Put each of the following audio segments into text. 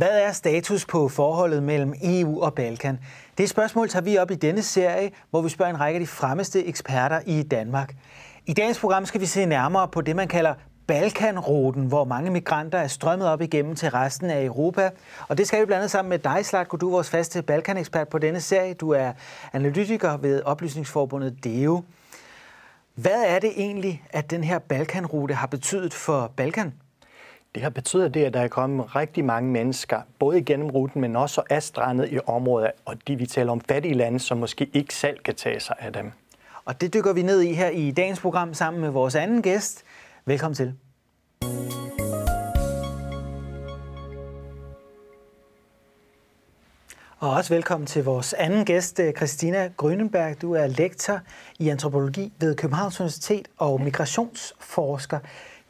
Hvad er status på forholdet mellem EU og Balkan? Det spørgsmål tager vi op i denne serie, hvor vi spørger en række af de fremmeste eksperter i Danmark. I dagens program skal vi se nærmere på det, man kalder Balkanruten, hvor mange migranter er strømmet op igennem til resten af Europa. Og det skal vi blandt andet sammen med dig, Slatko. Du er vores faste Balkanekspert på denne serie. Du er analytiker ved Oplysningsforbundet DEO. Hvad er det egentlig, at den her Balkanrute har betydet for Balkan? Det har betydet det, at der er kommet rigtig mange mennesker, både igennem ruten, men også er strandet i områder, og de vi taler om fattige lande, som måske ikke selv kan tage sig af dem. Og det dykker vi ned i her i dagens program sammen med vores anden gæst. Velkommen til. Og også velkommen til vores anden gæst, øh, Christina Grønenberg. Du er lektor i antropologi ved Københavns Universitet og migrationsforsker.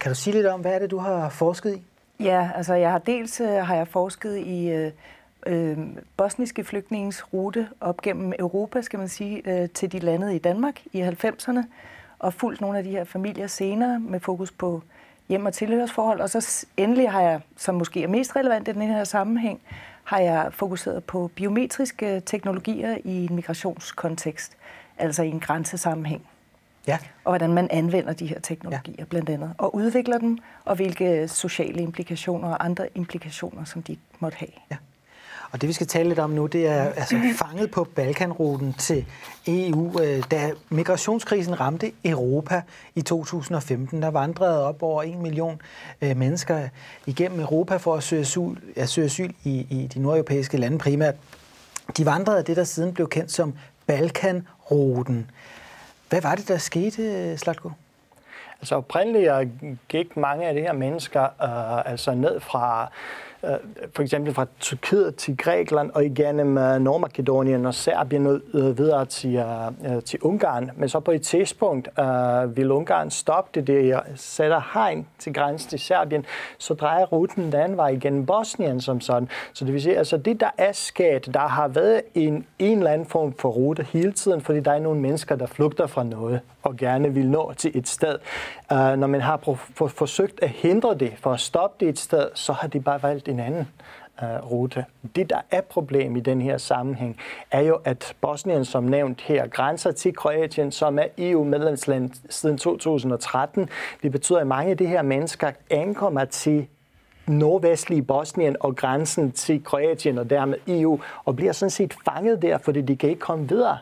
Kan du sige lidt om, hvad er det, du har forsket i? Ja, altså jeg har dels øh, har jeg forsket i øh, øh, bosniske flygtningens rute op gennem Europa, skal man sige, øh, til de landede i Danmark i 90'erne, og fulgt nogle af de her familier senere med fokus på hjem- og tilhørsforhold. Og så endelig har jeg, som måske er mest relevant i den her sammenhæng, har jeg fokuseret på biometriske øh, teknologier i en migrationskontekst, altså i en grænsesammenhæng. Ja. Og hvordan man anvender de her teknologier ja. blandt andet, og udvikler dem, og hvilke sociale implikationer og andre implikationer, som de måtte have. Ja. Og det vi skal tale lidt om nu, det er altså fanget på Balkanruten til EU. Øh, da migrationskrisen ramte Europa i 2015, der vandrede op over en million øh, mennesker igennem Europa for at søge asyl, ja, søge asyl i, i de nordeuropæiske lande primært. De vandrede det, der siden blev kendt som Balkanruten. Hvad var det, der skete, Slatko? Altså oprindeligt gik mange af de her mennesker øh, altså ned fra Øh, for eksempel fra Tyrkiet til Grækenland og igennem øh, Nordmakedonien og Serbien øh, videre til, øh, til Ungarn. Men så på et tidspunkt uh, vil Ungarn stoppe det, det sætter hegn til grænsen til Serbien, så drejer ruten den vej igennem Bosnien som sådan. Så det vil sige, altså det der er sket, der har været en, en eller anden form for rute hele tiden, fordi der er nogle mennesker, der flugter fra noget og gerne vil nå til et sted. Uh, når man har forsøgt at hindre det for at stoppe det et sted, så har de bare valgt en anden øh, rute. Det, der er problem i den her sammenhæng, er jo, at Bosnien, som nævnt her, grænser til Kroatien, som er EU-medlemsland siden 2013. Det betyder, at mange af de her mennesker ankommer til nordvestlige Bosnien og grænsen til Kroatien og dermed EU, og bliver sådan set fanget der, fordi de kan ikke komme videre.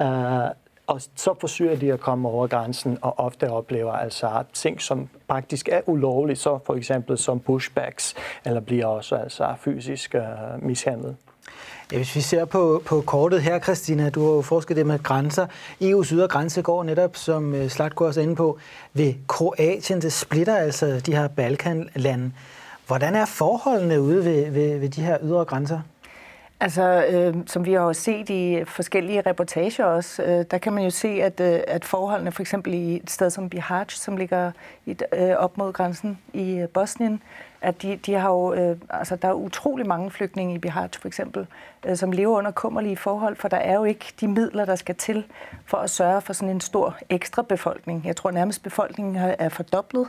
Uh, og så forsøger de at komme over grænsen, og ofte oplever altså ting, som faktisk er ulovlige, så for eksempel som pushbacks, eller bliver også altså fysisk øh, mishandlet. Ja, hvis vi ser på, på kortet her, Christina, du har jo forsket det med grænser. EU's ydre grænse går netop, som øh, Slatko også inde på, ved Kroatien. Det splitter altså de her Balkanlande. Hvordan er forholdene ude ved, ved, ved de her ydre grænser? Altså, øh, som vi har set i forskellige reportager også, øh, der kan man jo se, at, øh, at forholdene for eksempel i et sted som Bihać, som ligger i, øh, op mod grænsen i øh, Bosnien, at de, de har jo, øh, altså der er utrolig mange flygtninge i Bihać for eksempel, øh, som lever under kummerlige forhold, for der er jo ikke de midler, der skal til for at sørge for sådan en stor ekstra befolkning. Jeg tror nærmest befolkningen er fordoblet,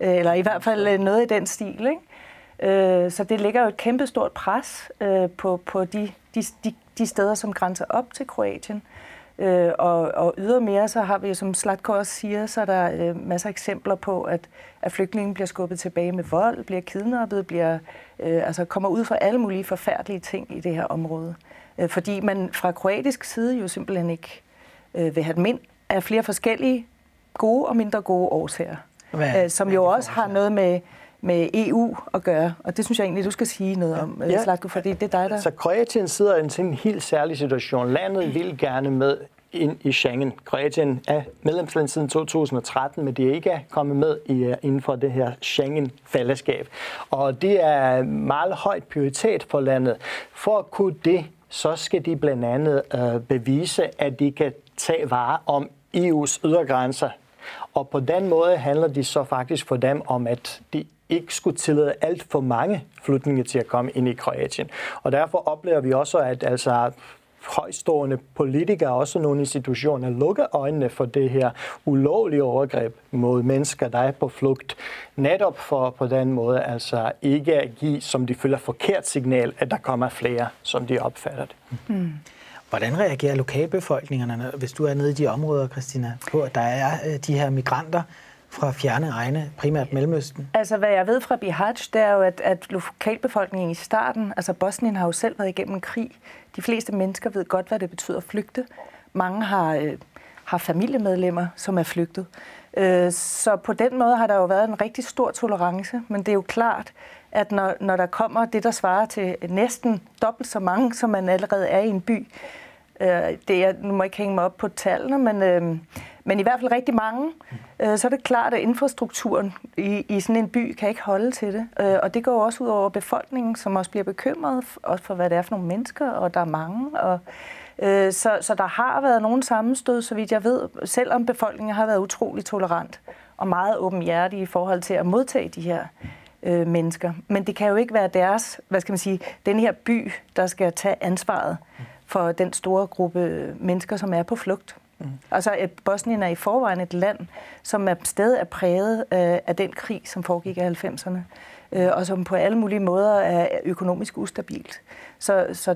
øh, eller i hvert fald øh, noget i den stil, ikke? Øh, så det ligger jo et kæmpestort pres øh, på, på de, de, de, de steder, som grænser op til Kroatien. Øh, og, og ydermere så har vi, som Slatko også siger, så er der øh, masser af eksempler på, at, at flygtningen bliver skubbet tilbage med vold, bliver kidnappet, bliver, øh, altså kommer ud for alle mulige forfærdelige ting i det her område. Øh, fordi man fra kroatisk side jo simpelthen ikke øh, vil have dem ind af flere forskellige gode og mindre gode årsager. Hvad, øh, som jo også har noget med med EU at gøre, og det synes jeg egentlig, du skal sige noget om, øh, ja. Slatko, fordi det er dig, der... Så Kroatien sidder i en, en helt særlig situation. Landet vil gerne med ind i Schengen. Kroatien er medlemsland siden 2013, men de er ikke kommet med i, øh, inden for det her Schengen-fællesskab. Og det er meget højt prioritet for landet. For at kunne det, så skal de blandt andet øh, bevise, at de kan tage vare om EU's ydergrænser. Og på den måde handler det så faktisk for dem om, at de ikke skulle tillade alt for mange flygtninge til at komme ind i Kroatien. Og derfor oplever vi også, at altså højstående politikere og også nogle institutioner lukker øjnene for det her ulovlige overgreb mod mennesker, der er på flugt. Netop for på den måde altså ikke at give, som de føler, forkert signal, at der kommer flere, som de opfatter det. Mm. Hvordan reagerer lokalbefolkningerne, hvis du er nede i de områder, Christina, på at der er øh, de her migranter, fra fjerne egne, primært Mellemøsten? Altså, hvad jeg ved fra Bihaj, det er jo, at, at lokalbefolkningen i starten, altså Bosnien har jo selv været igennem en krig. De fleste mennesker ved godt, hvad det betyder at flygte. Mange har, øh, har familiemedlemmer, som er flygtet. Øh, så på den måde har der jo været en rigtig stor tolerance, men det er jo klart, at når, når der kommer det, der svarer til næsten dobbelt så mange, som man allerede er i en by, øh, det er, nu må jeg ikke hænge mig op på tallene, men, øh, men i hvert fald rigtig mange, øh, så er det klart, at infrastrukturen i, i sådan en by kan ikke holde til det. Øh, og det går også ud over befolkningen, som også bliver bekymret, også for hvad det er for nogle mennesker, og der er mange. Og, øh, så, så der har været nogle sammenstød, så vidt jeg ved, selvom befolkningen har været utrolig tolerant og meget åbenhjertig i forhold til at modtage de her øh, mennesker. Men det kan jo ikke være deres, hvad skal man sige, den her by, der skal tage ansvaret for den store gruppe mennesker, som er på flugt. Mm. Altså, at Bosnien er i forvejen et land, som er stadig er præget øh, af den krig, som foregik i 90'erne, øh, og som på alle mulige måder er økonomisk ustabilt. Så, så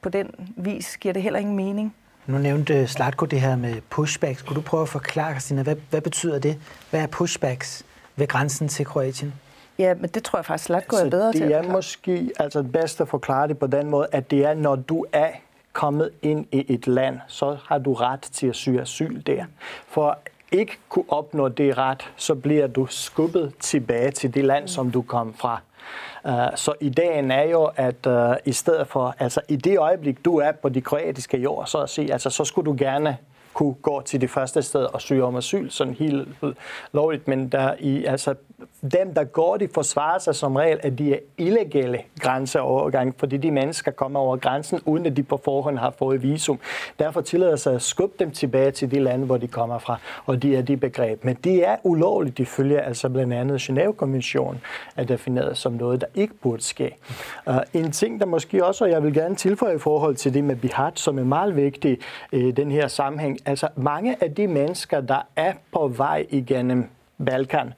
på den vis giver det heller ingen mening. Nu nævnte Slatko det her med pushbacks. Kunne du prøve at forklare, Christina, hvad, hvad betyder det? Hvad er pushbacks ved grænsen til Kroatien? Ja, men det tror jeg faktisk, Slatko er bedre det til Det er måske altså bedst at forklare det på den måde, at det er, når du er kommet ind i et land, så har du ret til at søge asyl der. For ikke kunne opnå det ret, så bliver du skubbet tilbage til det land, som du kom fra. Uh, så ideen er jo, at uh, i stedet for, altså i det øjeblik, du er på de kroatiske jord, så at sige, altså så skulle du gerne kunne gå til det første sted og søge om asyl, sådan helt lovligt, men der i, altså, dem, der går, de forsvarer sig som regel, at de er illegale grænseovergang, fordi de mennesker kommer over grænsen, uden at de på forhånd har fået visum. Derfor tillader sig at skubbe dem tilbage til de lande, hvor de kommer fra, og de er de begreb. Men det er ulovligt, de følger altså blandt andet Genève-konventionen, er defineret som noget, der ikke burde ske. Uh, en ting, der måske også, og jeg vil gerne tilføje i forhold til det med Bihat, som er meget vigtig i den her sammenhæng, altså mange af de mennesker, der er på vej igennem Balkan,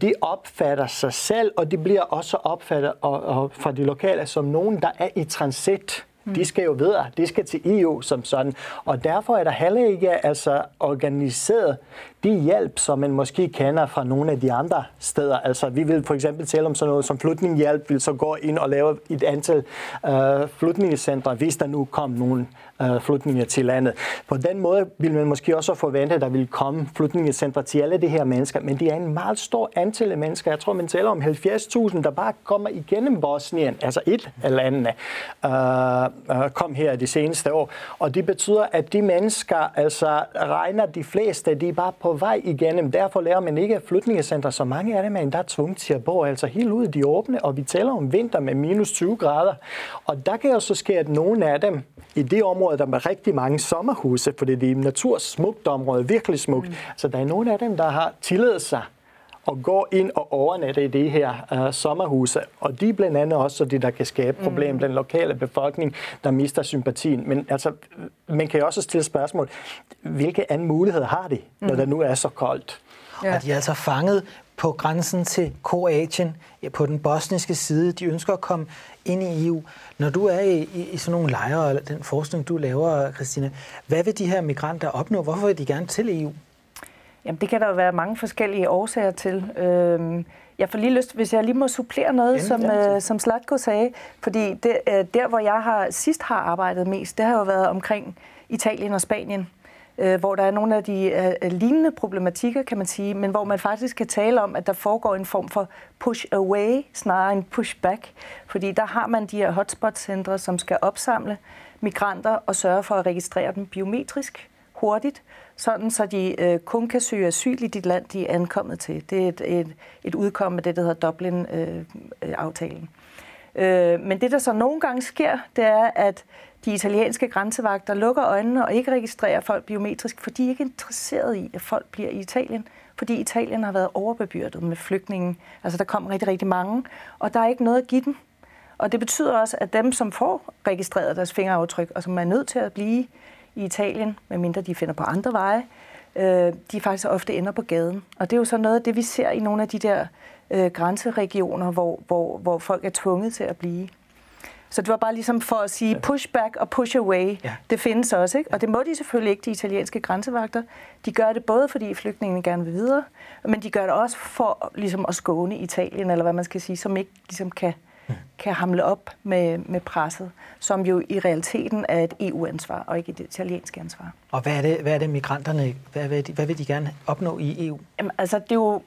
de opfatter sig selv, og de bliver også opfattet og, og fra de lokale som nogen, der er i transit. De skal jo videre. De skal til EU som sådan. Og derfor er der heller ikke altså, organiseret de hjælp, som man måske kender fra nogle af de andre steder. Altså, vi vil for eksempel tale om sådan noget som flygtningehjælp, vil så gå ind og lave et antal øh, flygtningecentre, hvis der nu kom nogle øh, flygtninge til landet. På den måde vil man måske også forvente, at der vil komme flygtningecentre til alle de her mennesker, men det er en meget stor antal af mennesker. Jeg tror, man taler om 70.000, der bare kommer igennem Bosnien, altså et af landene, øh, øh, kom her de seneste år. Og det betyder, at de mennesker, altså regner de fleste, de er bare på vej igennem. Derfor lærer man ikke flytningecentre. så mange af dem er endda tvunget til at bo altså helt ude i de åbne, og vi taler om vinter med minus 20 grader. Og der kan jo så ske, at nogle af dem i det område, der er rigtig mange sommerhuse, for det er et natursmukt område, virkelig smukt. Mm. Så der er nogle af dem, der har tilladet sig at gå ind og overnatte i det her uh, sommerhuse. Og de er blandt andet også det, der kan skabe problem mm. den lokale befolkning, der mister sympatien. Men altså, man kan jo også stille spørgsmål, hvilke andre muligheder har de, når mm. det nu er så koldt? Ja. Og de er altså fanget på grænsen til Kroatien, på den bosniske side. De ønsker at komme ind i EU. Når du er i, i, i sådan nogle lejre, eller den forskning, du laver, Christina, hvad vil de her migranter opnå? Hvorfor vil de gerne til EU? Jamen, det kan der jo være mange forskellige årsager til. Øhm, jeg får lige lyst, hvis jeg lige må supplere noget, som, øh, som Slatko sagde, fordi det, øh, der, hvor jeg har sidst har arbejdet mest, det har jo været omkring Italien og Spanien øh, hvor der er nogle af de øh, øh, lignende problematikker, kan man sige, men hvor man faktisk kan tale om, at der foregår en form for push away snarere end push back, fordi der har man de her hotspot-centre, som skal opsamle migranter og sørge for at registrere dem biometrisk hurtigt, sådan så de øh, kun kan søge asyl i dit land, de er ankommet til. Det er et, et, et udkomme af det, der hedder Dublin-aftalen. Øh, øh, men det, der så nogle gange sker, det er, at de italienske grænsevagter lukker øjnene og ikke registrerer folk biometrisk, for de er ikke interesseret i, at folk bliver i Italien. Fordi Italien har været overbebyrdet med flygtninge. Altså, der kom rigtig, rigtig mange, og der er ikke noget at give dem. Og det betyder også, at dem, som får registreret deres fingeraftryk, og som er nødt til at blive i Italien, medmindre de finder på andre veje, øh, de faktisk ofte ender på gaden. Og det er jo så noget af det, vi ser i nogle af de der øh, grænseregioner, hvor, hvor, hvor folk er tvunget til at blive. Så det var bare ligesom for at sige push back og push away. Ja. Det findes også, ikke? Og det må de selvfølgelig ikke, de italienske grænsevagter. De gør det både, fordi flygtningene gerne vil videre, men de gør det også for ligesom at skåne Italien, eller hvad man skal sige, som ikke ligesom kan, kan hamle op med, med presset, som jo i realiteten er et EU-ansvar, og ikke et italiensk ansvar. Og hvad er det, hvad er det migranterne, hvad vil, de, hvad vil de gerne opnå i EU? Jamen, altså, det er jo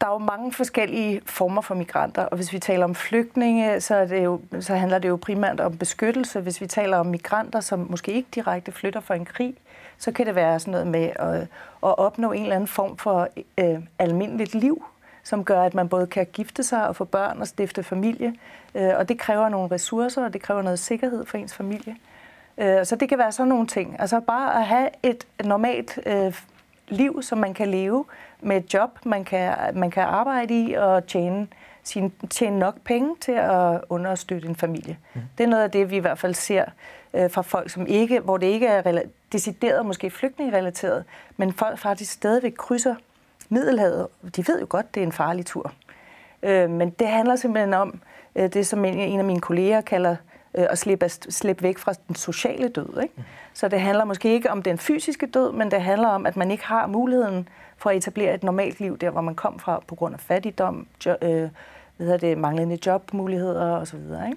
der er jo mange forskellige former for migranter, og hvis vi taler om flygtninge, så, er det jo, så handler det jo primært om beskyttelse. Hvis vi taler om migranter, som måske ikke direkte flytter for en krig, så kan det være sådan noget med at, at opnå en eller anden form for øh, almindeligt liv, som gør, at man både kan gifte sig og få børn og stifte familie. Øh, og det kræver nogle ressourcer, og det kræver noget sikkerhed for ens familie. Øh, så det kan være sådan nogle ting. Altså bare at have et normalt øh, liv, som man kan leve med et job, man kan, man kan arbejde i og tjene, sin, tjene nok penge til at understøtte en familie. Mm. Det er noget af det, vi i hvert fald ser øh, fra folk, som ikke, hvor det ikke er decideret måske flygtningerelateret, men folk faktisk stadigvæk krydser Middelhavet. De ved jo godt, det er en farlig tur. Øh, men det handler simpelthen om øh, det, som en, en af mine kolleger kalder øh, at slippe, slippe væk fra den sociale død. Ikke? Så det handler måske ikke om den fysiske død, men det handler om, at man ikke har muligheden for at etablere et normalt liv der, hvor man kom fra på grund af fattigdom, jo, øh, hvad det, manglende jobmuligheder osv. Ikke?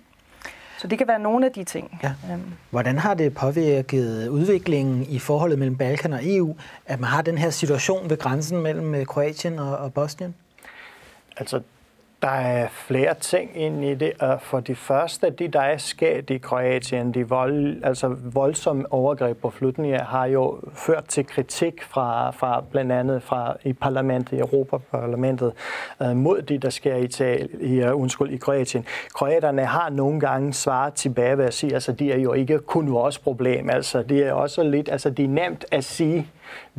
Så det kan være nogle af de ting. Ja. Øhm. Hvordan har det påvirket udviklingen i forholdet mellem Balkan og EU, at man har den her situation ved grænsen mellem øh, Kroatien og, og Bosnien? Altså, der er flere ting ind i det. For det første, det der er sket i Kroatien, de vold, altså voldsomme overgreb på flygtninge, har jo ført til kritik fra, fra blandt andet fra i parlamentet, Europaparlamentet, øh, mod det, der sker i, i, uh, undskyld, i Kroatien. Kroaterne har nogle gange svaret tilbage ved at sige, altså de er jo ikke kun vores problem. Altså det er også lidt, altså det er nemt at sige,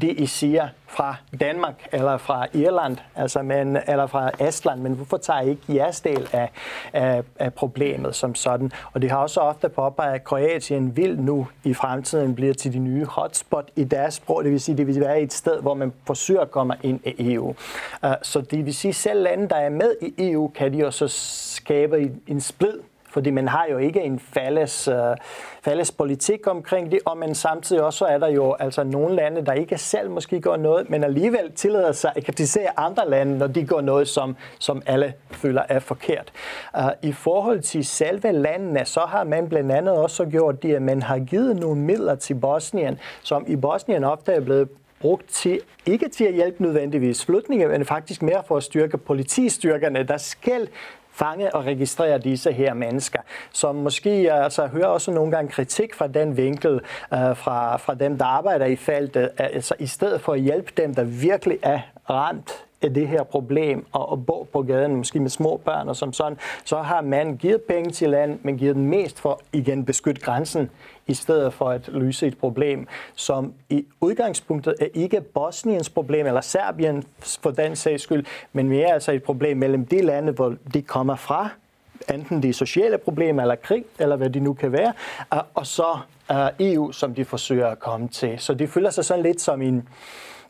det I siger fra Danmark eller fra Irland, altså men, eller fra Estland, men hvorfor tager I ikke jeres del af, af, af problemet som sådan? Og det har også ofte påpeget, at Kroatien vil nu i fremtiden blive til de nye hotspot i deres sprog, det vil sige, det vil være et sted, hvor man forsøger at komme ind i EU. Uh, så det vil sige, selv lande, der er med i EU, kan de også skabe en splid fordi man har jo ikke en fælles, øh, fælles politik omkring det, og men samtidig også er der jo altså nogle lande, der ikke selv måske gør noget, men alligevel tillader sig at kritisere andre lande, når de gør noget, som, som alle føler er forkert. Uh, I forhold til selve landene, så har man blandt andet også gjort det, at man har givet nogle midler til Bosnien, som i Bosnien ofte er blevet brugt til, ikke til at hjælpe nødvendigvis flygtninge, men faktisk mere for at styrke politistyrkerne, der skal fange og registrere disse her mennesker, som måske altså, hører også nogle gange kritik fra den vinkel øh, fra, fra dem, der arbejder i feltet, altså i stedet for at hjælpe dem, der virkelig er ramt det her problem og, og bo på gaden, måske med små børn og som sådan, så har man givet penge til land, men givet den mest for igen beskytte grænsen, i stedet for at løse et problem, som i udgangspunktet er ikke Bosniens problem, eller Serbien for den sags skyld, men mere altså et problem mellem de lande, hvor de kommer fra, enten de sociale problemer eller krig, eller hvad de nu kan være, og så øh, EU, som de forsøger at komme til. Så de føler sig sådan lidt som en,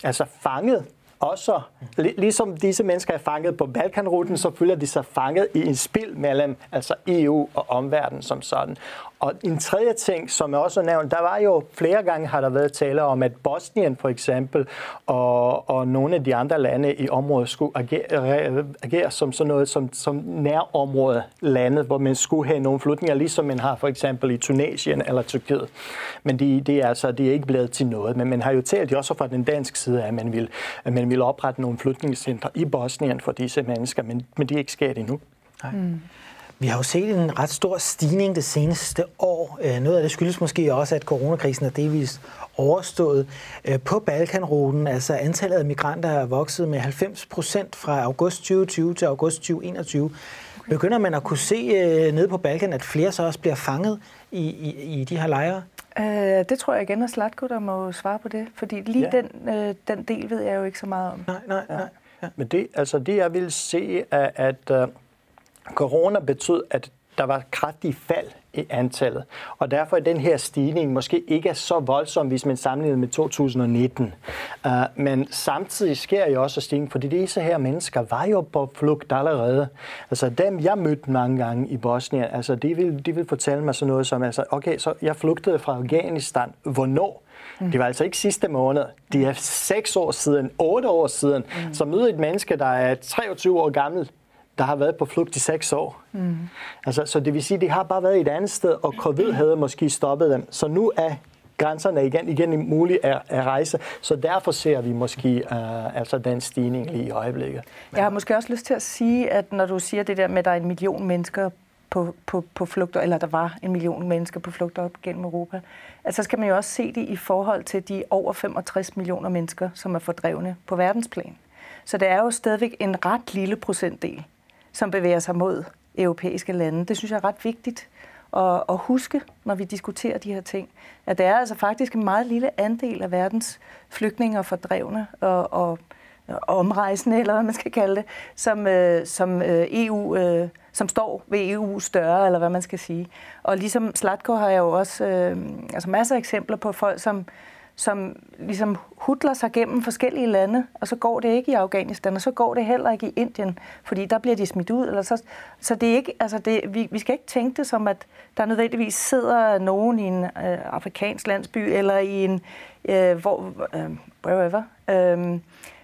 altså fanget også, ligesom disse mennesker er fanget på Balkanruten, så føler de sig fanget i en spil mellem altså EU og omverdenen som sådan. Og en tredje ting, som jeg også nævnt, der var jo flere gange har der været tale om, at Bosnien for eksempel og, og nogle af de andre lande i området skulle agere, agere som sådan noget som, som nærområde lande, hvor man skulle have nogle flytninger, ligesom man har for eksempel i Tunesien eller Tyrkiet. Men det de er altså de er ikke blevet til noget. Men man har jo talt også fra den danske side, at man vil, at man vil oprette nogle flytningscentre i Bosnien for disse mennesker, men, men det er ikke sket endnu. Nej. Mm. Vi har jo set en ret stor stigning det seneste år. Øh, noget af det skyldes måske også, at coronakrisen er delvis overstået. Øh, på Balkanruten, altså antallet af migranter er vokset med 90 procent fra august 2020 til august 2021. Begynder man at kunne se øh, nede på Balkan, at flere så også bliver fanget i, i, i de her lejre? Uh, det tror jeg igen er Slatko, der må svare på det. Fordi lige ja. den, uh, den del ved jeg jo ikke så meget om. Nej, nej, nej. Ja. Men det, altså det jeg vil se, er, at uh, corona betød, at der var kraftig fald i antallet. Og derfor er den her stigning måske ikke så voldsom, hvis man sammenligner med 2019. Uh, men samtidig sker jo også stigning, fordi disse her mennesker var jo på flugt allerede. Altså dem, jeg mødte mange gange i Bosnien, altså de vil, de vil fortælle mig sådan noget som, altså, okay, så jeg flugtede fra Afghanistan. Hvornår? Mm. Det var altså ikke sidste måned. Det er seks år siden, otte år siden. Mm. Så møder et menneske, der er 23 år gammel, der har været på flugt i seks år. Mm. Altså, så det vil sige, at de har bare været et andet sted, og covid havde måske stoppet dem. Så nu er grænserne igen, igen mulige at, at rejse, så derfor ser vi måske uh, altså den stigning lige i øjeblikket. Jeg har måske også lyst til at sige, at når du siger det der med, at der er en million mennesker på, på, på flugt, eller der var en million mennesker på flugt op gennem Europa, altså skal man jo også se det i forhold til de over 65 millioner mennesker, som er fordrevne på verdensplan. Så det er jo stadigvæk en ret lille procentdel som bevæger sig mod europæiske lande. Det synes jeg er ret vigtigt at, at huske, når vi diskuterer de her ting. At det er altså faktisk en meget lille andel af verdens flygtninge og fordrevne og, og, og omrejsende, eller hvad man skal kalde det, som, øh, som øh, EU... Øh, som står ved EU større, eller hvad man skal sige. Og ligesom Slatko har jeg jo også øh, altså masser af eksempler på folk, som, som ligesom hudler sig gennem forskellige lande, og så går det ikke i Afghanistan, og så går det heller ikke i Indien, fordi der bliver de smidt ud. Eller så, så det er ikke, altså det, vi, vi skal ikke tænke det som, at der nødvendigvis sidder nogen i en øh, afrikansk landsby, eller i en, øh, hvor, øh, wherever, øh,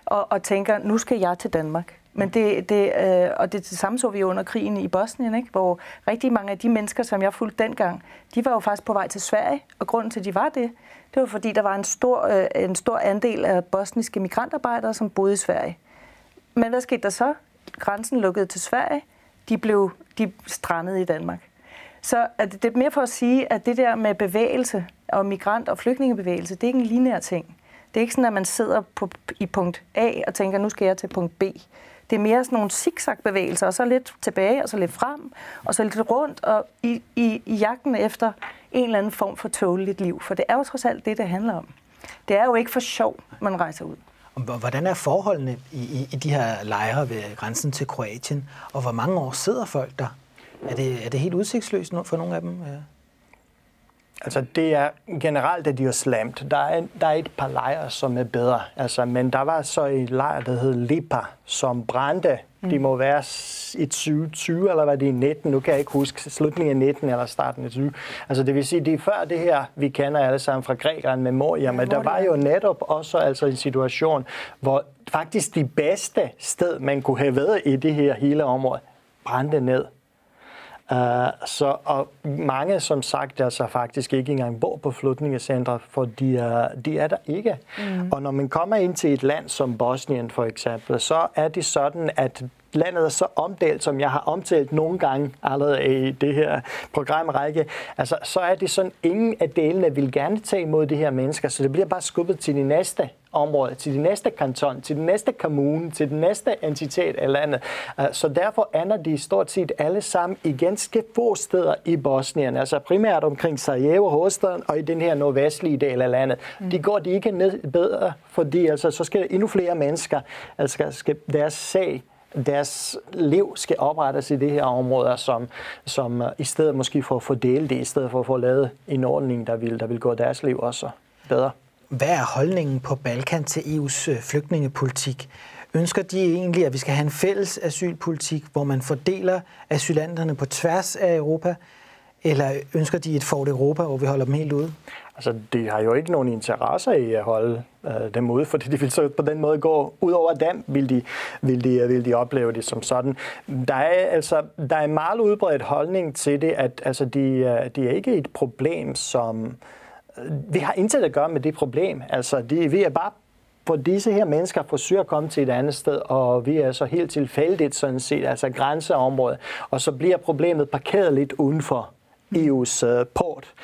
og, og tænker, nu skal jeg til Danmark. Men det, det, øh, og det, det samme så vi under krigen i Bosnien, ikke? hvor rigtig mange af de mennesker, som jeg fulgte dengang, de var jo faktisk på vej til Sverige, og grunden til, at de var det, det var fordi, der var en stor, øh, en stor andel af bosniske migrantarbejdere, som boede i Sverige. Men hvad skete der så? Grænsen lukkede til Sverige. De blev de strandede i Danmark. Så at det er mere for at sige, at det der med bevægelse og migrant- og flygtningebevægelse, det er ikke en lineær ting. Det er ikke sådan, at man sidder på, i punkt A og tænker, nu skal jeg til punkt B. Det er mere sådan nogle zigzag-bevægelser, og så lidt tilbage, og så lidt frem, og så lidt rundt, og i, i, i jagten efter en eller anden form for tåleligt liv. For det er jo trods alt det, det handler om. Det er jo ikke for sjov, man rejser ud. Hvordan er forholdene i, i, i de her lejre ved grænsen til Kroatien, og hvor mange år sidder folk der? Er det, er det helt udsigtsløst for nogle af dem? Ja. Altså det er generelt er de jo slemt. Der er, der er et par lejre, som er bedre. Altså, men der var så en lejr, der hed Lipa, som brændte. Mm. De må være i 2020, eller hvad det er 19. Nu kan jeg ikke huske slutningen af 19 eller starten af 20. Altså det vil sige, det er før det her, vi kender alle sammen fra Grækenland med Moria, men der var jo netop også altså en situation, hvor faktisk de bedste sted, man kunne have været i det her hele område, brændte ned. Uh, så, og mange, som sagt, altså faktisk ikke engang bor på flygtningecentre, for de er, de er der ikke. Mm. Og når man kommer ind til et land som Bosnien for eksempel, så er det sådan, at landet er så omdelt, som jeg har omtalt nogle gange allerede i det her programrække, altså, så er det sådan, ingen af delene vil gerne tage imod de her mennesker, så det bliver bare skubbet til de næste område, til de næste kanton, til den næste kommune, til den næste entitet af landet. Øh, så derfor ender de stort set alle sammen i ganske få steder i Bosnien, altså primært omkring Sarajevo, hovedstaden, og i den her nordvestlige del af landet. Mm. De går de ikke ned bedre, fordi altså, så skal endnu flere mennesker, altså skal deres sag deres liv skal oprettes i det her område, som, som øh, i stedet måske for at fordele det, i stedet for at få lavet en ordning, der vil, der vil gå deres liv også bedre. Hvad er holdningen på Balkan til EU's øh, flygtningepolitik? Ønsker de egentlig, at vi skal have en fælles asylpolitik, hvor man fordeler asylanterne på tværs af Europa? Eller ønsker de et Fort Europa, hvor vi holder dem helt ude? Altså, de har jo ikke nogen interesse i at holde øh, dem ude, fordi de vil så på den måde gå ud over dem, vil de, vil de, vil de opleve det som sådan. Der er, altså, der er en meget udbredt holdning til det, at altså, de, øh, de er ikke et problem, som... Øh, vi har intet at gøre med det problem. Altså, de, vi er bare for disse her mennesker forsøger at komme til et andet sted, og vi er så helt tilfældigt sådan set, altså grænseområdet, og så bliver problemet parkeret lidt udenfor EU's uh, port.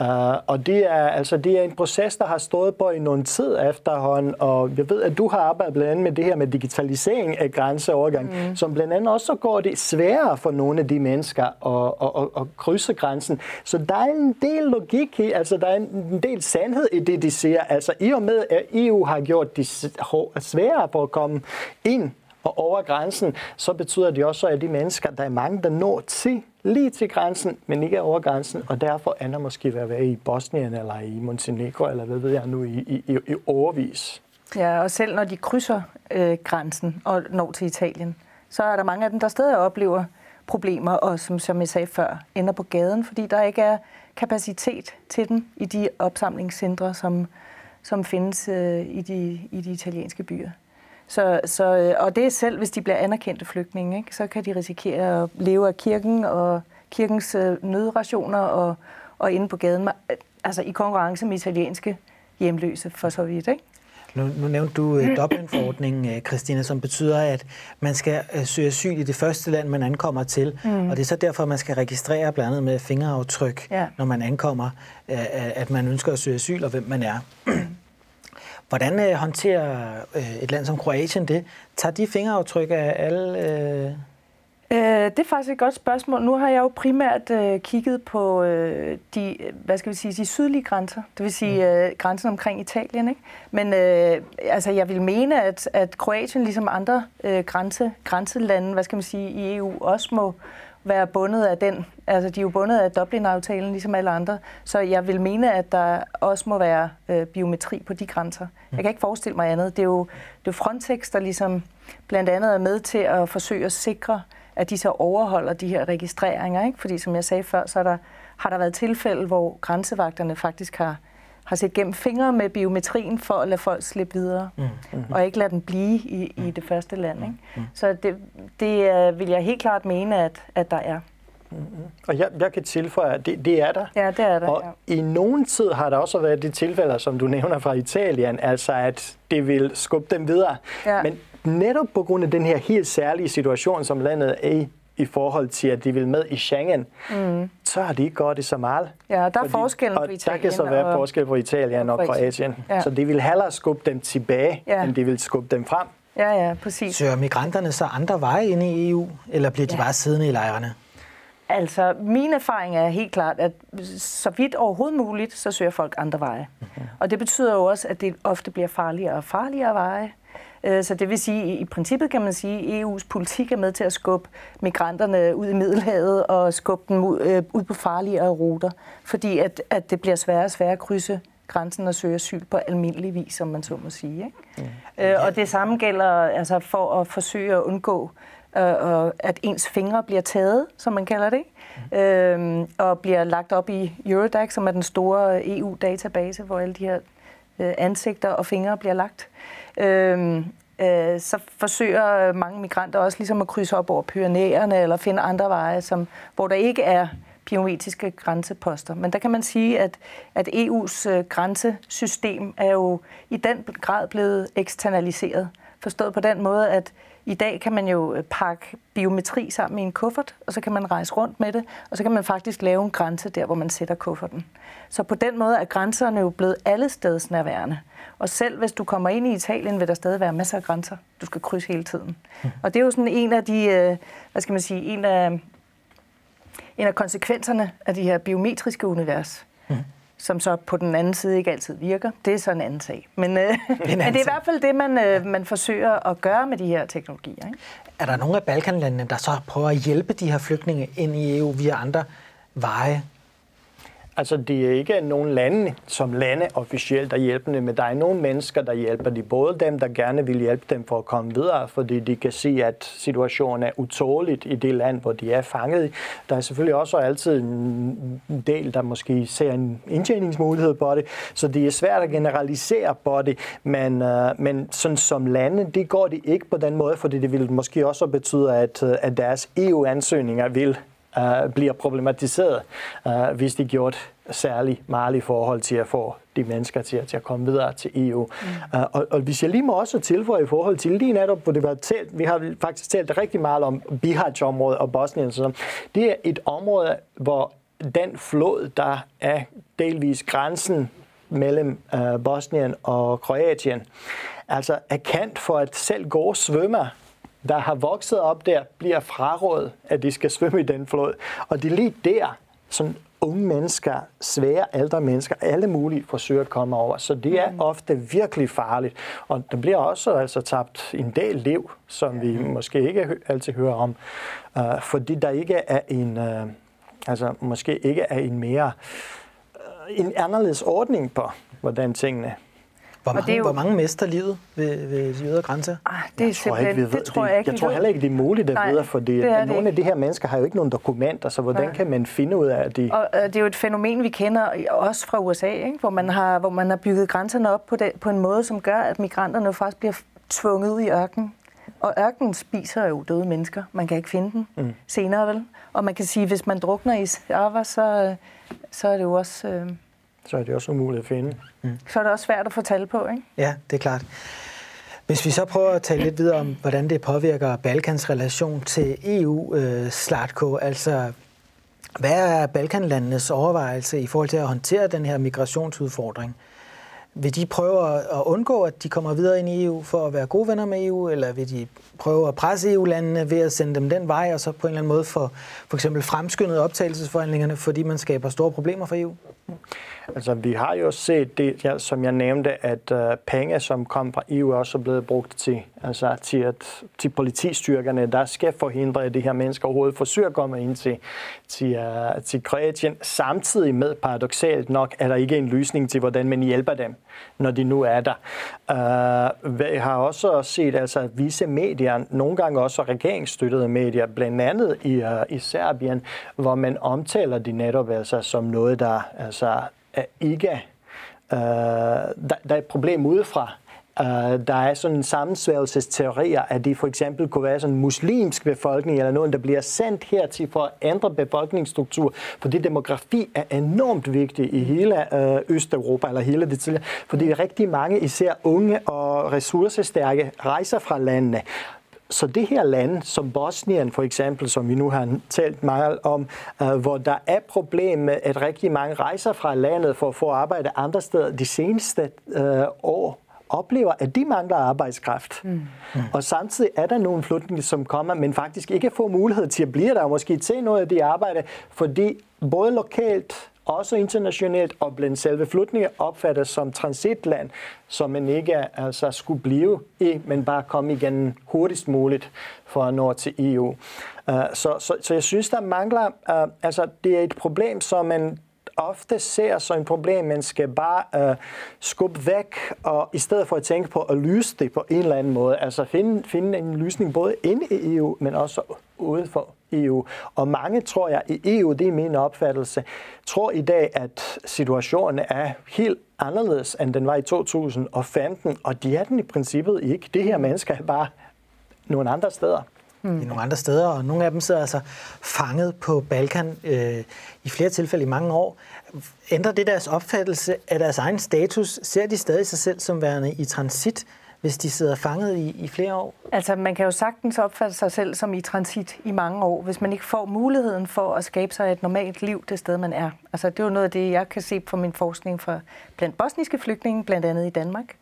Uh, og det er, altså, det er en proces, der har stået på i nogle tid efterhånden, og jeg ved, at du har arbejdet blandt andet med det her med digitalisering af grænseovergang, mm. som blandt andet også går det sværere for nogle af de mennesker at, at, at, at krydse grænsen. Så der er en del logik i, altså der er en del sandhed i det, de siger. Altså i og med, at EU har gjort det sværere for at komme ind og over grænsen, så betyder det også, at de mennesker, der er mange, der når til lige til grænsen, men ikke over grænsen, og derfor ender måske ved at være i Bosnien eller i Montenegro, eller hvad ved jeg nu, i, i, i overvis. Ja, og selv når de krydser øh, grænsen og når til Italien, så er der mange af dem, der stadig oplever problemer, og som, som jeg sagde før, ender på gaden, fordi der ikke er kapacitet til dem i de opsamlingscentre, som, som findes øh, i, de, i de italienske byer. Så, så, øh, og det er selv, hvis de bliver anerkendte flygtninge, ikke? så kan de risikere at leve af kirken og kirkens øh, nødrationer og, og inde på gaden, altså i konkurrence med italienske hjemløse for så vidt. Ikke? Nu, nu nævnte du uh, Dublin-forordningen, Christina, som betyder, at man skal søge asyl i det første land, man ankommer til. Mm. Og det er så derfor, man skal registrere blandt andet med fingeraftryk, ja. når man ankommer, at man ønsker at søge asyl og hvem man er. Hvordan øh, håndterer øh, et land som Kroatien det? Tager de fingeraftryk af alle... Øh det er faktisk et godt spørgsmål. Nu har jeg jo primært øh, kigget på øh, de, hvad skal vi sige, de sydlige grænser, det vil sige mm. øh, grænsen omkring Italien. Ikke? Men øh, altså, jeg vil mene, at, at Kroatien, ligesom andre øh, grænse, grænselande, hvad skal man sige, i EU, også må, være bundet af den. Altså, de er jo bundet af Dublin-aftalen, ligesom alle andre. Så jeg vil mene, at der også må være øh, biometri på de grænser. Jeg kan ikke forestille mig andet. Det er jo, det er Frontex, der ligesom blandt andet er med til at forsøge at sikre, at de så overholder de her registreringer. Ikke? Fordi som jeg sagde før, så er der, har der været tilfælde, hvor grænsevagterne faktisk har har set gennem fingre med biometrien for at lade folk slippe videre, mm. Mm. og ikke lade dem blive i, i det første land. Ikke? Mm. Så det, det vil jeg helt klart mene, at, at der er. Mm-hmm. Og jeg, jeg kan tilføje, at det, det er der. Ja, det er der. Og ja. i nogen tid har der også været de tilfælde, som du nævner fra Italien, altså at det vil skubbe dem videre. Ja. Men netop på grund af den her helt særlige situation, som landet er i, i forhold til, at de vil med i Schengen, mm. så har de ikke gjort det så meget. Ja, der er fordi, forskellen på Italien. der kan så være og, forskel på Italien og, og Kroatien. Ja. Så de vil hellere skubbe dem tilbage, ja. end de vil skubbe dem frem. Ja, ja, præcis. Søger migranterne så andre veje ind i EU, eller bliver de ja. bare siddende i lejrene? Altså, min erfaring er helt klart, at så vidt overhovedet muligt, så søger folk andre veje. Mm-hmm. Og det betyder jo også, at det ofte bliver farligere og farligere veje. Øh, så det vil sige, i princippet kan man sige, at EU's politik er med til at skubbe migranterne ud i Middelhavet og skubbe dem ud, øh, ud på farligere ruter, fordi at, at det bliver sværere og sværere at krydse grænsen og søge asyl på almindelig vis, som man så må sige. Ikke? Mm. Øh, og det samme gælder altså for at forsøge at undgå, øh, at ens fingre bliver taget, som man kalder det, mm. øh, og bliver lagt op i Eurodac, som er den store EU-database, hvor alle de her øh, ansigter og fingre bliver lagt. Øh, Øhm, øh, så forsøger mange migranter også ligesom at krydse op over Pyrenæerne eller finde andre veje, som, hvor der ikke er biometriske grænseposter. Men der kan man sige, at, at EU's øh, grænsesystem er jo i den grad blevet eksternaliseret. Forstået på den måde, at i dag kan man jo øh, pakke biometri sammen i en kuffert, og så kan man rejse rundt med det, og så kan man faktisk lave en grænse der, hvor man sætter kufferten. Så på den måde er grænserne jo blevet alle steds nærværende. Og selv hvis du kommer ind i Italien, vil der stadig være masser af grænser, du skal krydse hele tiden. Mm. Og det er jo sådan en af de, øh, hvad skal man sige, en af, en af konsekvenserne af de her biometriske univers. Mm som så på den anden side ikke altid virker. Det er så en anden sag. Men, øh, men det er i hvert fald det, man, øh, man forsøger at gøre med de her teknologier. Ikke? Er der nogle af Balkanlandene, der så prøver at hjælpe de her flygtninge ind i EU via andre veje? Altså, det er ikke nogen lande som lande officielt, der hjælper dem, men der er nogle mennesker, der hjælper de. Både dem, der gerne vil hjælpe dem for at komme videre, fordi de kan se, at situationen er utåligt i det land, hvor de er fanget. Der er selvfølgelig også altid en del, der måske ser en indtjeningsmulighed på det, så det er svært at generalisere på det, men, uh, men sådan som lande, det går de ikke på den måde, fordi det vil måske også betyde, at, øh, at deres EU-ansøgninger vil uh, bliver problematiseret, uh, hvis de gjort særlig meget i forhold til at få de mennesker til, til at komme videre til EU. Mm. Uh, og, og hvis jeg lige må også tilføje i forhold til lige netop, hvor det var talt, vi har faktisk talt rigtig meget om Bihać-området og Bosnien, så det er et område, hvor den flod, der er delvis grænsen mellem uh, Bosnien og Kroatien, altså er kendt for, at selv gode svømmer der har vokset op der, bliver frarådet, at de skal svømme i den flod. Og det er lige der, som unge mennesker, svære ældre mennesker, alle mulige forsøger at komme over. Så det er mm. ofte virkelig farligt. Og der bliver også altså tabt en del liv, som vi måske ikke altid hører om, uh, fordi der ikke er en, uh, altså måske ikke er en mere, uh, en anderledes ordning på, hvordan tingene hvor mange, jo... hvor mange mister livet ved, ved de ydre grænser? Ah, det, er tror ikke, ved, det tror jeg ikke. Jeg tror heller ikke, det er muligt at Nej, vide, fordi det nogle det. af de her mennesker har jo ikke nogen dokumenter, så hvordan Nej. kan man finde ud af, at de... Og uh, det er jo et fænomen, vi kender også fra USA, ikke? Hvor, man har, hvor man har bygget grænserne op på, det, på en måde, som gør, at migranterne faktisk bliver tvunget ud i ørkenen. Og ørkenen spiser jo døde mennesker. Man kan ikke finde dem mm. senere, vel? Og man kan sige, at hvis man drukner i Sava, så, så er det jo også... Øh, så er det også umuligt at finde. Mm. Så er det også svært at få tal på, ikke? Ja, det er klart. Hvis vi så prøver at tale lidt videre om, hvordan det påvirker Balkans relation til EU, øh, Slatko, altså hvad er Balkanlandenes overvejelse i forhold til at håndtere den her migrationsudfordring? Vil de prøve at undgå, at de kommer videre ind i EU for at være gode venner med EU, eller vil de prøve at presse EU-landene ved at sende dem den vej, og så på en eller anden måde for, for eksempel fremskyndet optagelsesforhandlingerne, fordi man skaber store problemer for EU? Altså, vi har jo set det, ja, som jeg nævnte, at uh, penge, som kom fra EU, også er blevet brugt til, altså, til, at, til politistyrkerne, der skal forhindre, at de her mennesker overhovedet forsøger at komme ind til, til, uh, til Kroatien. Samtidig med, paradoxalt nok, er der ikke en løsning til, hvordan man hjælper dem, når de nu er der. Uh, vi har også set, altså, visse medier, nogle gange også regeringsstøttede medier, blandt andet i, uh, i Serbien, hvor man omtaler de netop altså, som noget, der altså, ikke... Uh, øh, der, der er et problem udefra. Uh, der er sådan en sammensværgelsesteorier, at det for eksempel kunne være sådan en muslimsk befolkning eller nogen, der bliver sendt hertil for at ændre befolkningsstruktur, fordi demografi er enormt vigtig i hele uh, Østeuropa eller hele det tidligere, fordi rigtig mange, især unge og ressourcestærke, rejser fra landene. Så det her land, som Bosnien for eksempel, som vi nu har talt meget om, uh, hvor der er problem med, at rigtig mange rejser fra landet for at få arbejde andre steder de seneste uh, år, oplever, at de mangler arbejdskraft. Mm. Mm. Og samtidig er der nogle flygtninge, som kommer, men faktisk ikke får mulighed til at blive der, og måske til noget af de arbejde, fordi både lokalt også internationalt og blandt selve flygtninge opfattes som transitland, som man ikke altså, skulle blive i, men bare komme igen hurtigst muligt for at nå til EU. Uh, så, så, så jeg synes, der mangler, uh, altså det er et problem, som man ofte ser som et problem, man skal bare uh, skubbe væk, og i stedet for at tænke på at løse det på en eller anden måde, altså finde, finde en løsning både inde i EU, men også udenfor. for EU. Og mange, tror jeg, i EU, det er min opfattelse, tror i dag, at situationen er helt anderledes, end den var i 2015, og de er den i princippet ikke. Det her mennesker er bare nogle andre steder. Mm. I nogle andre steder, og nogle af dem sidder altså fanget på Balkan øh, i flere tilfælde i mange år. Ændrer det deres opfattelse af deres egen status? Ser de stadig sig selv som værende i transit hvis de sidder fanget i, i flere år? Altså, man kan jo sagtens opfatte sig selv som i transit i mange år, hvis man ikke får muligheden for at skabe sig et normalt liv det sted, man er. Altså, det er jo noget af det, jeg kan se fra min forskning for blandt bosniske flygtninge, blandt andet i Danmark.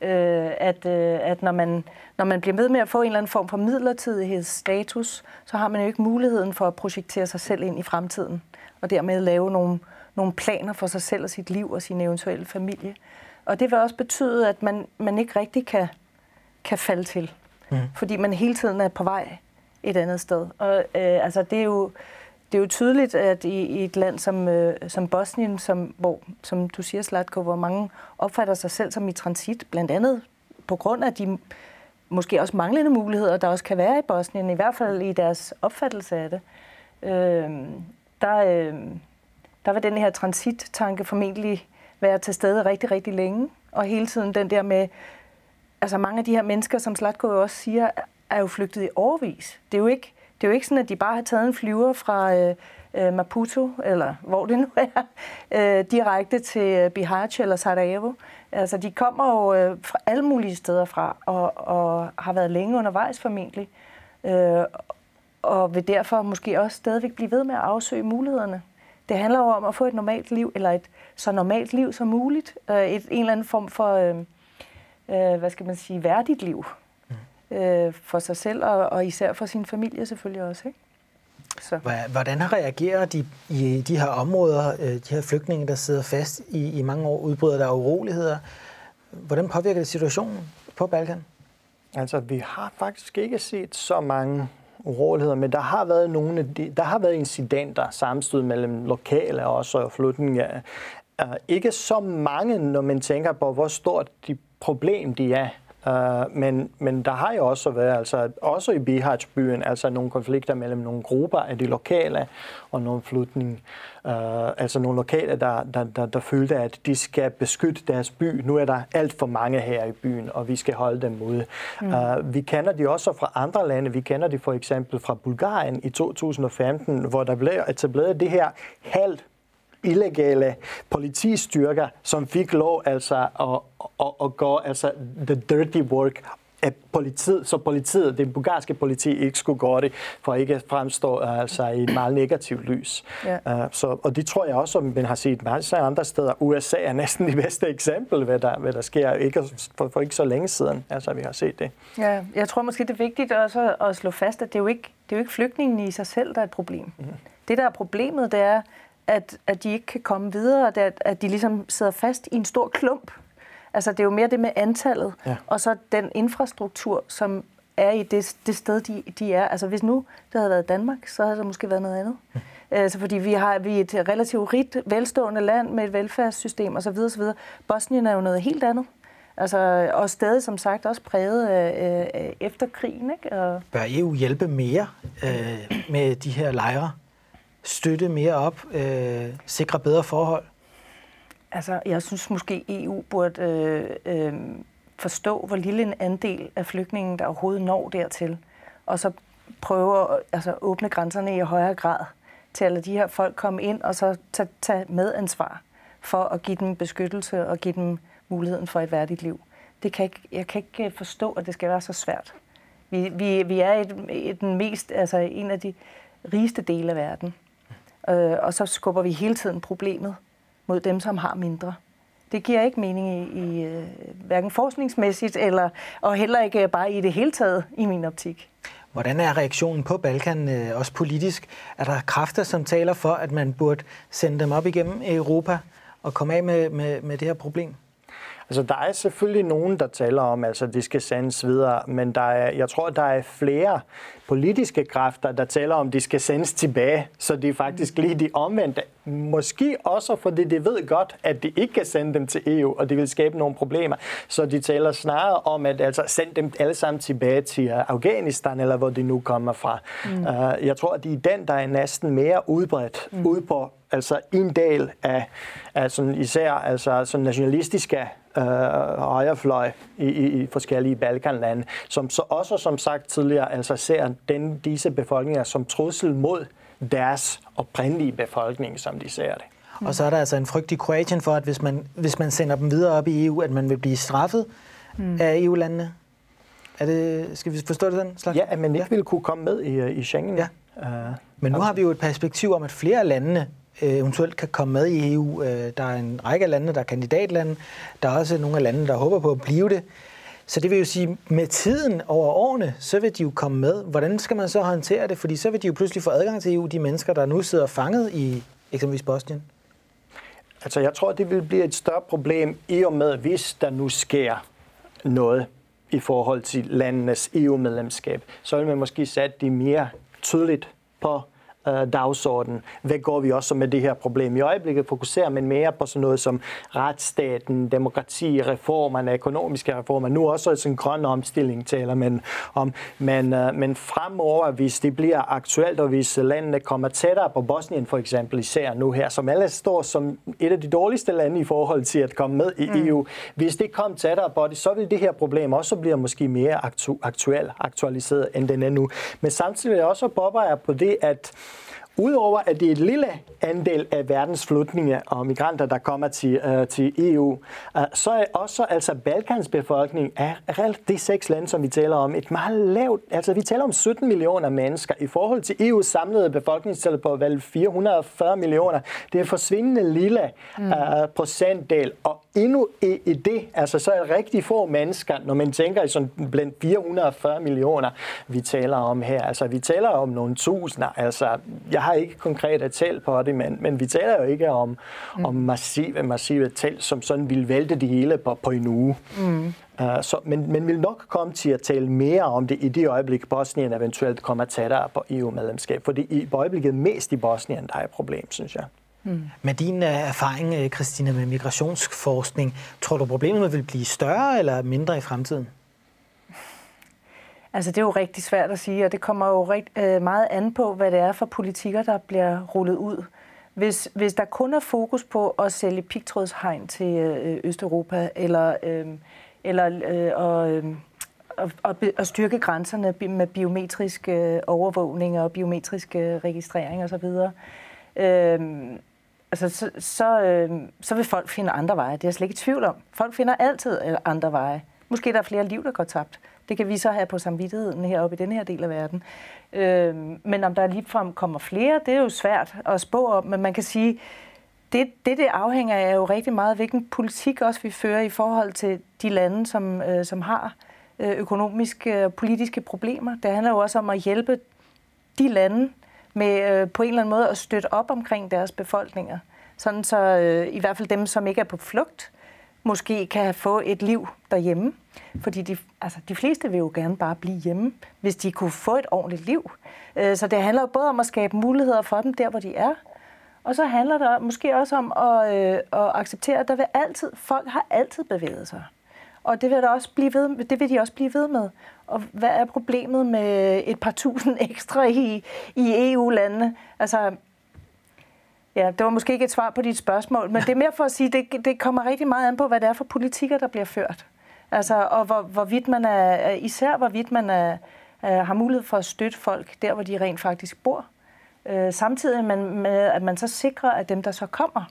Øh, at, øh, at når man, når man bliver med med at få en eller anden form for midlertidighedsstatus, så har man jo ikke muligheden for at projektere sig selv ind i fremtiden, og dermed lave nogle, nogle planer for sig selv og sit liv og sin eventuelle familie. Og det vil også betyde, at man, man ikke rigtig kan, kan falde til. Mm. Fordi man hele tiden er på vej et andet sted. Og øh, altså, det er jo det er jo tydeligt, at i, i et land som, øh, som Bosnien, som, hvor, som du siger, Slatko, hvor mange opfatter sig selv som i transit, blandt andet på grund af de måske også manglende muligheder, der også kan være i Bosnien, i hvert fald i deres opfattelse af det, øh, der, øh, der vil den her transittanke formentlig være til stede rigtig, rigtig længe. Og hele tiden den der med, altså mange af de her mennesker, som Slatko jo også siger, er jo flygtet i overvis. Det er jo ikke, det er jo ikke sådan, at de bare har taget en flyver fra øh, øh Maputo, eller hvor det nu er, øh, direkte til øh, Bihać eller Sarajevo. Altså, de kommer jo øh, fra alle mulige steder fra, og, og har været længe undervejs formentlig. Øh, og vil derfor måske også stadigvæk blive ved med at afsøge mulighederne. Det handler jo om at få et normalt liv, eller et så normalt liv som muligt. Øh, et, en eller anden form for, øh, øh, hvad skal man sige, værdigt liv. Mm. Øh, for sig selv, og, og især for sin familie selvfølgelig også. Ikke? Så. Hvordan reagerer de i de her områder, øh, de her flygtninge, der sidder fast i, i mange år, udbryder der uroligheder? Hvordan påvirker det situationen på Balkan? Altså, vi har faktisk ikke set så mange uroligheder, men der har været nogle af de, der har været incidenter, sammenstød mellem lokale og også flygtninge. Uh, ikke så mange, når man tænker på, hvor stort de problem de er. Uh, men, men der har jo også været, altså også i Bihać-byen, altså nogle konflikter mellem nogle grupper af de lokale og nogle flygtninge. Uh, altså nogle lokale, der, der, der, der følte, at de skal beskytte deres by. Nu er der alt for mange her i byen, og vi skal holde dem ude. Mm. Uh, vi kender de også fra andre lande. Vi kender de for eksempel fra Bulgarien i 2015, hvor der blev etableret det her halvt illegale politistyrker, som fik lov altså at, at, at gå altså the dirty work af politiet, så politiet, det bulgarske politi, ikke skulle gøre det, for ikke at fremstå altså, i et meget negativt lys. Ja. Uh, så, og det tror jeg også, som man har set af andre steder. USA er næsten det bedste eksempel, hvad der, hvad der sker ikke for, for ikke så længe siden, altså vi har set det. Ja, jeg tror måske, det er vigtigt også at slå fast, at det er jo ikke, det er jo ikke flygtningen i sig selv, der er et problem. Mm. Det, der er problemet, det er, at, at de ikke kan komme videre, at, at de ligesom sidder fast i en stor klump. Altså det er jo mere det med antallet, ja. og så den infrastruktur, som er i det, det sted, de, de er. Altså hvis nu det havde været Danmark, så havde det måske været noget andet. Ja. Altså fordi vi har vi er et relativt rigt, velstående land med et velfærdssystem osv. osv. Bosnien er jo noget helt andet. Altså, og stadig, som sagt, også præget af, af efter krigen. Ikke? Og... Bør EU hjælpe mere øh, med de her lejre? Støtte mere op, øh, sikre bedre forhold? Altså, jeg synes måske, EU burde øh, øh, forstå, hvor lille en andel af flygtningen, der overhovedet når dertil, og så prøve at altså, åbne grænserne i højere grad til at lade de her folk komme ind, og så tage, tage medansvar for at give dem beskyttelse og give dem muligheden for et værdigt liv. Det kan ikke, jeg kan ikke øh, forstå, at det skal være så svært. Vi, vi, vi er et, et den mest, altså en af de rigeste dele af verden. Øh, og så skubber vi hele tiden problemet mod dem, som har mindre. Det giver ikke mening i, i øh, hverken forskningsmæssigt eller og heller ikke bare i det hele taget i min optik. Hvordan er reaktionen på Balkan øh, også politisk? Er der kræfter, som taler for, at man burde sende dem op igennem Europa og komme af med, med, med det her problem? Altså, der er selvfølgelig nogen, der taler om, altså, at de skal sendes videre, men der er, jeg tror, der er flere politiske kræfter, der taler om, at de skal sendes tilbage, så de er faktisk lige de omvendte. Måske også, fordi de ved godt, at de ikke kan sende dem til EU, og det vil skabe nogle problemer. Så de taler snarere om, at altså, sende dem alle sammen tilbage til øh, Afghanistan, eller hvor de nu kommer fra. Mm. Uh, jeg tror, at det er den, der er næsten mere udbredt mm. ude på altså en del af, af sådan, især altså, sådan nationalistiske øh, højrefløj i, i, i forskellige Balkanlande, som så også, som sagt tidligere, altså ser den, disse befolkninger som trussel mod deres oprindelige befolkning, som de ser det. Og så er der altså en frygt i Kroatien for, at hvis man, hvis man sender dem videre op i EU, at man vil blive straffet mm. af EU-landene. Er det, skal vi forstå det sådan? Slags? Ja, men jeg vil kunne komme med i, i Schengen. Ja. Uh, men nu har vi jo et perspektiv om, at flere af landene Øh, Øh, eventuelt kan komme med i EU. Øh, der er en række af lande, der er kandidatlande. Der er også nogle af landene, der håber på at blive det. Så det vil jo sige, med tiden over årene, så vil de jo komme med. Hvordan skal man så håndtere det? Fordi så vil de jo pludselig få adgang til EU, de mennesker, der nu sidder fanget i eksempelvis Bosnien. Altså, jeg tror, det vil blive et større problem i og med, hvis der nu sker noget i forhold til landenes EU-medlemskab, så vil man måske sætte det mere tydeligt på øh, dagsorden. Hvad går vi også med det her problem? I øjeblikket fokuserer man mere på sådan noget som retsstaten, demokrati, reformerne, økonomiske reformer. Nu også en grøn omstilling taler man om. Men, øh, men fremover, hvis det bliver aktuelt, og hvis landene kommer tættere på Bosnien for eksempel, især nu her, som alle står som et af de dårligste lande i forhold til at komme med i mm. EU. Hvis det kommer tættere på det, så vil det her problem også blive måske mere aktu- aktuel, aktualiseret, end den er nu. Men samtidig vil jeg også påpege på det, at Udover at det er et lille andel af verdens flygtninge og migranter, der kommer til, uh, til EU, øh, så er også altså Balkans befolkning af de seks lande, som vi taler om, et meget lavt, altså vi taler om 17 millioner mennesker. I forhold til EU's samlede befolkningstal på vel 440 millioner. Det er forsvindende lille uh, procentdel, og endnu i det, altså så er rigtig få mennesker, når man tænker i sådan blandt 440 millioner, vi taler om her. Altså vi taler om nogle tusinder. Altså jeg har ikke konkret tal på det, men, men vi taler jo ikke om, mm. om massive, massive tal, som sådan vil vælte det hele på, på en uge. Mm. Uh, så, men man vil nok komme til at tale mere om det i det øjeblik, Bosnien eventuelt kommer tættere på EU-medlemskab. Fordi i øjeblikket mest i Bosnien, der er et problem, synes jeg. Mm. Med din øh, erfaring, øh, Christina, med migrationsforskning, tror du problemet vil blive større eller mindre i fremtiden? Altså det er jo rigtig svært at sige, og det kommer jo rigt, øh, meget an på, hvad det er for politikker, der bliver rullet ud. Hvis, hvis der kun er fokus på at sælge pigtrådshegn til øh, Østeuropa, eller, øh, eller øh, og, øh, og, og, og styrke grænserne med biometrisk øh, overvågning og biometrisk øh, registrering osv., øh, altså, så, så, øh, så vil folk finde andre veje. Det er jeg slet ikke i tvivl om. Folk finder altid øh, andre veje. Måske der er flere liv, der går tabt. Det kan vi så have på samvittigheden heroppe i den her del af verden. Øh, men om der ligefrem kommer flere, det er jo svært at spå om, men man kan sige, det, det, det afhænger af jo rigtig meget, hvilken politik også vi fører i forhold til de lande, som, øh, som har øh, økonomiske og politiske problemer. Det handler jo også om at hjælpe de lande med øh, på en eller anden måde at støtte op omkring deres befolkninger. Sådan så øh, i hvert fald dem, som ikke er på flugt, måske kan få et liv derhjemme. Fordi de, altså, de fleste vil jo gerne bare blive hjemme, hvis de kunne få et ordentligt liv. Øh, så det handler jo både om at skabe muligheder for dem der, hvor de er, og så handler det måske også om at, øh, at acceptere, at der vil altid, folk har altid bevæget sig. Og det vil, der også blive ved, det vil de også blive ved med. Og hvad er problemet med et par tusind ekstra i, i EU-landene? Altså, Ja, det var måske ikke et svar på dit spørgsmål, men det er mere for at sige, det, det kommer rigtig meget an på, hvad det er for politikker, der bliver ført. Altså, og hvor, hvorvidt man er, især hvorvidt man er, er, har mulighed for at støtte folk der, hvor de rent faktisk bor. Øh, samtidig med, med, at man så sikrer, at dem, der så kommer,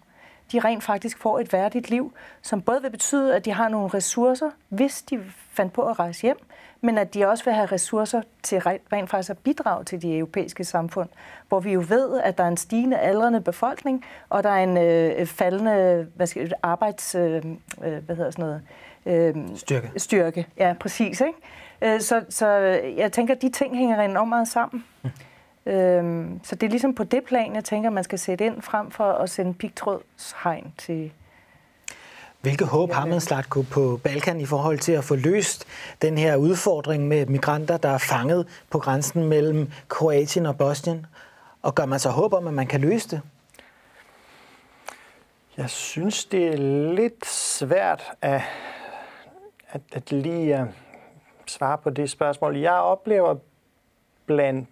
de rent faktisk får et værdigt liv, som både vil betyde, at de har nogle ressourcer, hvis de fandt på at rejse hjem, men at de også vil have ressourcer til rent faktisk at bidrage til de europæiske samfund, hvor vi jo ved, at der er en stigende aldrende befolkning, og der er en øh, faldende hvad skal, arbejds... Øh, øh, hvad hedder sådan noget? Øh, styrke. Styrke, ja, præcis. Ikke? Øh, så, så jeg tænker, at de ting hænger enormt meget sammen. Mm. Øhm, så det er ligesom på det plan, jeg tænker, man skal sætte ind frem for at sende pigtrådshegn til, Hvilke håb har man, Slatko, på Balkan i forhold til at få løst den her udfordring med migranter, der er fanget på grænsen mellem Kroatien og Bosnien? Og gør man så håb om, at man kan løse det? Jeg synes, det er lidt svært at, at, at lige uh, svare på det spørgsmål. Jeg oplever blandt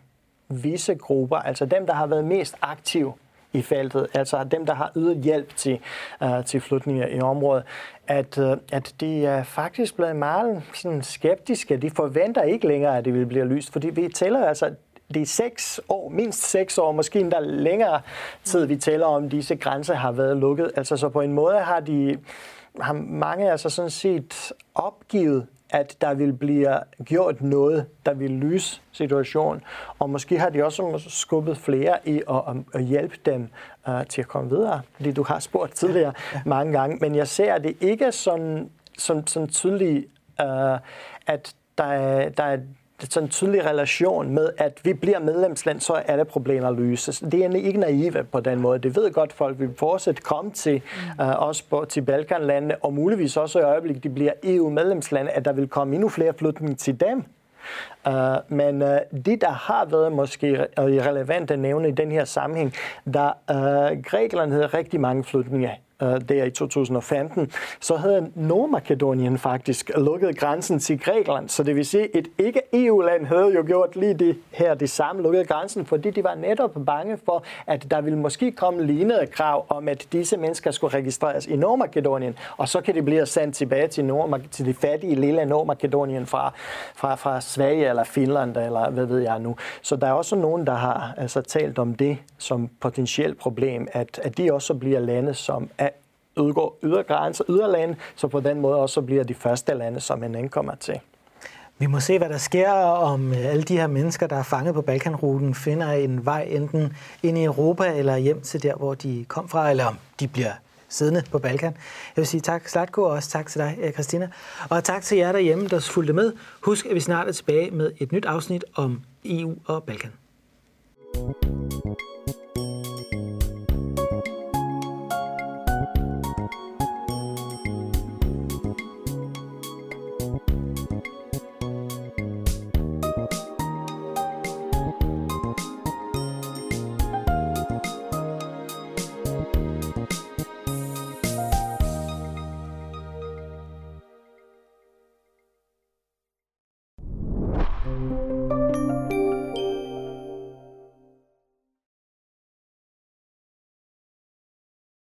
visse grupper, altså dem, der har været mest aktive i feltet, altså dem, der har ydet hjælp til, uh, til flygtninge i området, at, uh, at de er faktisk blevet meget sådan, skeptiske. De forventer ikke længere, at det vil blive lyst, fordi vi tæller altså det er seks år, mindst seks år, måske endda længere tid, vi taler om, disse grænser har været lukket. Altså så på en måde har de har mange altså sådan set opgivet at der vil blive gjort noget, der vil løse situationen. Og måske har de også skubbet flere i at, at hjælpe dem uh, til at komme videre. Fordi du har spurgt tidligere ja, mange gange. Men jeg ser det ikke sådan, sådan, sådan tydeligt, uh, at der er, der er sådan en tydelig relation med, at vi bliver medlemsland, så er det problemer løses. Det er ikke naive på den måde. Det ved godt, folk vil fortsat komme til uh, os på, til Balkanlandene, og muligvis også i øjeblikket, de bliver EU-medlemslande, at der vil komme endnu flere flytninger til dem. Uh, men uh, det, der har været måske relevant at nævne i den her sammenhæng, da uh, Grækenland havde rigtig mange flytninger øh, Øh, der i 2015, så havde Nordmakedonien faktisk lukket grænsen til Grækenland. Så det vil sige, et ikke-EU-land havde jo gjort lige det her, det samme, lukket grænsen, fordi de var netop bange for, at der ville måske komme lignende krav om, at disse mennesker skulle registreres i Nordmakedonien, og så kan de blive sendt tilbage til, Nord til de fattige lille Nordmakedonien fra, fra, fra Sverige eller Finland, eller hvad ved jeg nu. Så der er også nogen, der har altså talt om det som potentielt problem, at, at de også bliver lande, som er ydergrænser, yderlande, så på den måde også bliver de første lande, som man ankommer til. Vi må se, hvad der sker, om øh, alle de her mennesker, der er fanget på Balkanruten, finder en vej enten ind i Europa eller hjem til der, hvor de kom fra, eller om de bliver siddende på Balkan. Jeg vil sige tak, Slatko, og også tak til dig, øh, Christina. Og tak til jer derhjemme, der fulgte med. Husk, at vi snart er tilbage med et nyt afsnit om EU og Balkan. thank you